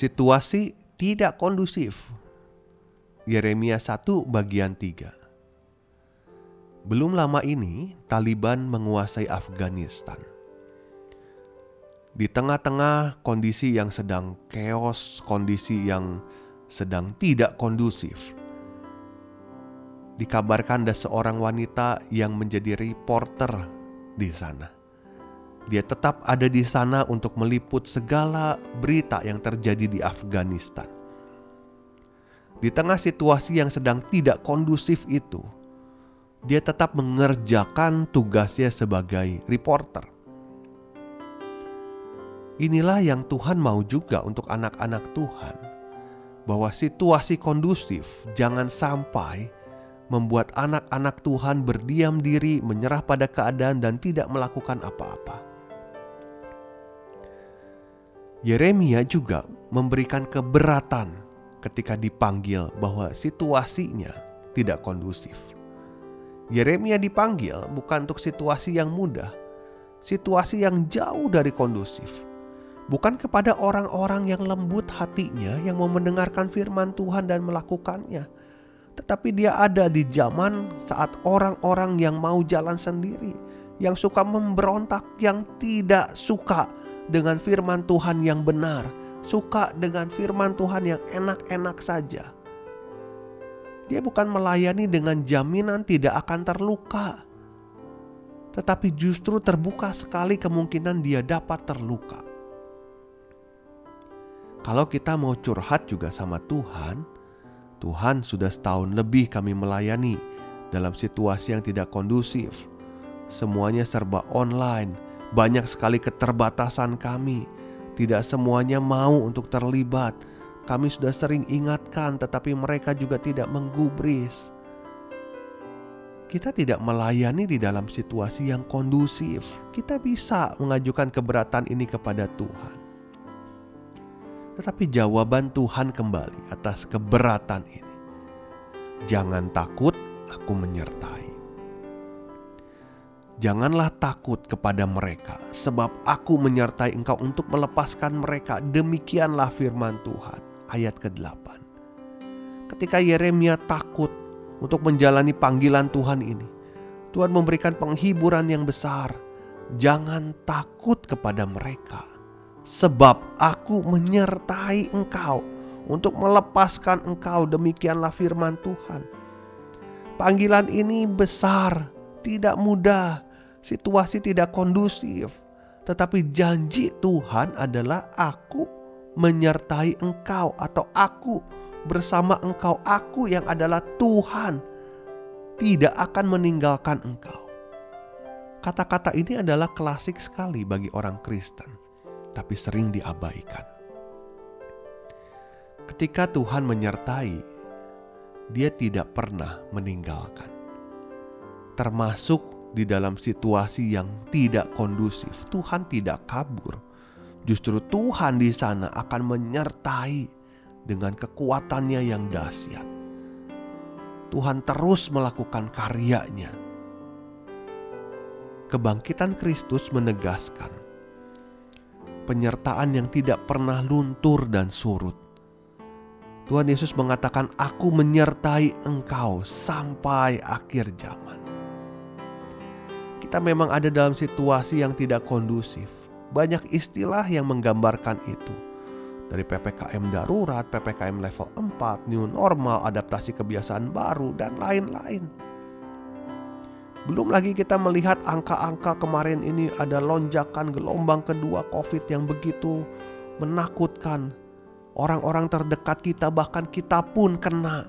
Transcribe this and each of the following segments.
Situasi tidak kondusif. Yeremia 1 bagian 3 Belum lama ini, Taliban menguasai Afghanistan. Di tengah-tengah kondisi yang sedang chaos, kondisi yang sedang tidak kondusif, dikabarkan ada seorang wanita yang menjadi reporter di sana dia tetap ada di sana untuk meliput segala berita yang terjadi di Afghanistan. Di tengah situasi yang sedang tidak kondusif itu, dia tetap mengerjakan tugasnya sebagai reporter. Inilah yang Tuhan mau juga untuk anak-anak Tuhan, bahwa situasi kondusif jangan sampai membuat anak-anak Tuhan berdiam diri, menyerah pada keadaan, dan tidak melakukan apa-apa. Yeremia juga memberikan keberatan ketika dipanggil bahwa situasinya tidak kondusif. Yeremia dipanggil bukan untuk situasi yang mudah, situasi yang jauh dari kondusif. Bukan kepada orang-orang yang lembut hatinya yang mau mendengarkan firman Tuhan dan melakukannya. Tetapi dia ada di zaman saat orang-orang yang mau jalan sendiri, yang suka memberontak, yang tidak suka dengan firman Tuhan yang benar, suka dengan firman Tuhan yang enak-enak saja. Dia bukan melayani dengan jaminan tidak akan terluka, tetapi justru terbuka sekali kemungkinan dia dapat terluka. Kalau kita mau curhat juga sama Tuhan, Tuhan sudah setahun lebih kami melayani dalam situasi yang tidak kondusif. Semuanya serba online, banyak sekali keterbatasan kami. Tidak semuanya mau untuk terlibat. Kami sudah sering ingatkan, tetapi mereka juga tidak menggubris. Kita tidak melayani di dalam situasi yang kondusif. Kita bisa mengajukan keberatan ini kepada Tuhan, tetapi jawaban Tuhan kembali atas keberatan ini. Jangan takut, aku menyertai. Janganlah takut kepada mereka, sebab aku menyertai engkau untuk melepaskan mereka. Demikianlah firman Tuhan. Ayat ke-8. Ketika Yeremia takut untuk menjalani panggilan Tuhan ini, Tuhan memberikan penghiburan yang besar. Jangan takut kepada mereka, sebab aku menyertai engkau untuk melepaskan engkau. Demikianlah firman Tuhan. Panggilan ini besar, tidak mudah, situasi tidak kondusif, tetapi janji Tuhan adalah aku menyertai engkau atau aku bersama engkau, aku yang adalah Tuhan tidak akan meninggalkan engkau. Kata-kata ini adalah klasik sekali bagi orang Kristen, tapi sering diabaikan. Ketika Tuhan menyertai, Dia tidak pernah meninggalkan, termasuk di dalam situasi yang tidak kondusif, Tuhan tidak kabur. Justru Tuhan di sana akan menyertai dengan kekuatannya yang dahsyat. Tuhan terus melakukan karyanya. Kebangkitan Kristus menegaskan penyertaan yang tidak pernah luntur dan surut. Tuhan Yesus mengatakan, "Aku menyertai engkau sampai akhir zaman." Kita memang ada dalam situasi yang tidak kondusif. Banyak istilah yang menggambarkan itu. Dari PPKM darurat, PPKM level 4, new normal, adaptasi kebiasaan baru, dan lain-lain. Belum lagi kita melihat angka-angka kemarin ini ada lonjakan gelombang kedua COVID yang begitu menakutkan. Orang-orang terdekat kita bahkan kita pun kena.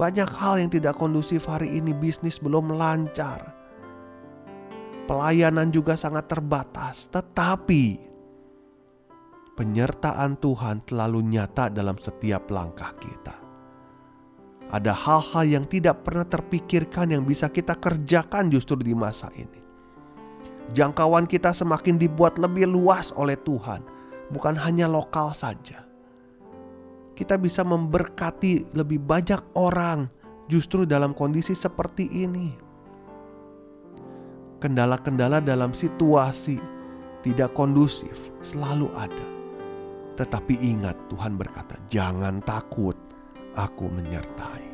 Banyak hal yang tidak kondusif hari ini bisnis belum lancar pelayanan juga sangat terbatas, tetapi penyertaan Tuhan selalu nyata dalam setiap langkah kita. Ada hal-hal yang tidak pernah terpikirkan yang bisa kita kerjakan justru di masa ini. Jangkauan kita semakin dibuat lebih luas oleh Tuhan, bukan hanya lokal saja. Kita bisa memberkati lebih banyak orang justru dalam kondisi seperti ini. Kendala-kendala dalam situasi tidak kondusif selalu ada. Tetapi ingat Tuhan berkata, jangan takut, aku menyertai.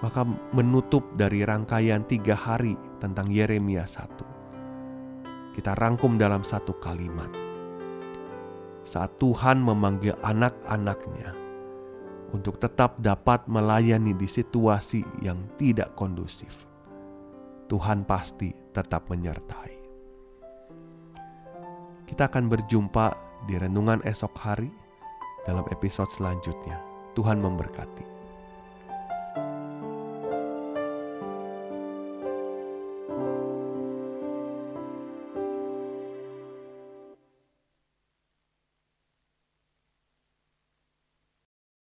Maka menutup dari rangkaian tiga hari tentang Yeremia 1. Kita rangkum dalam satu kalimat. Saat Tuhan memanggil anak-anaknya untuk tetap dapat melayani di situasi yang tidak kondusif, Tuhan pasti tetap menyertai. Kita akan berjumpa di renungan esok hari dalam episode selanjutnya. Tuhan memberkati.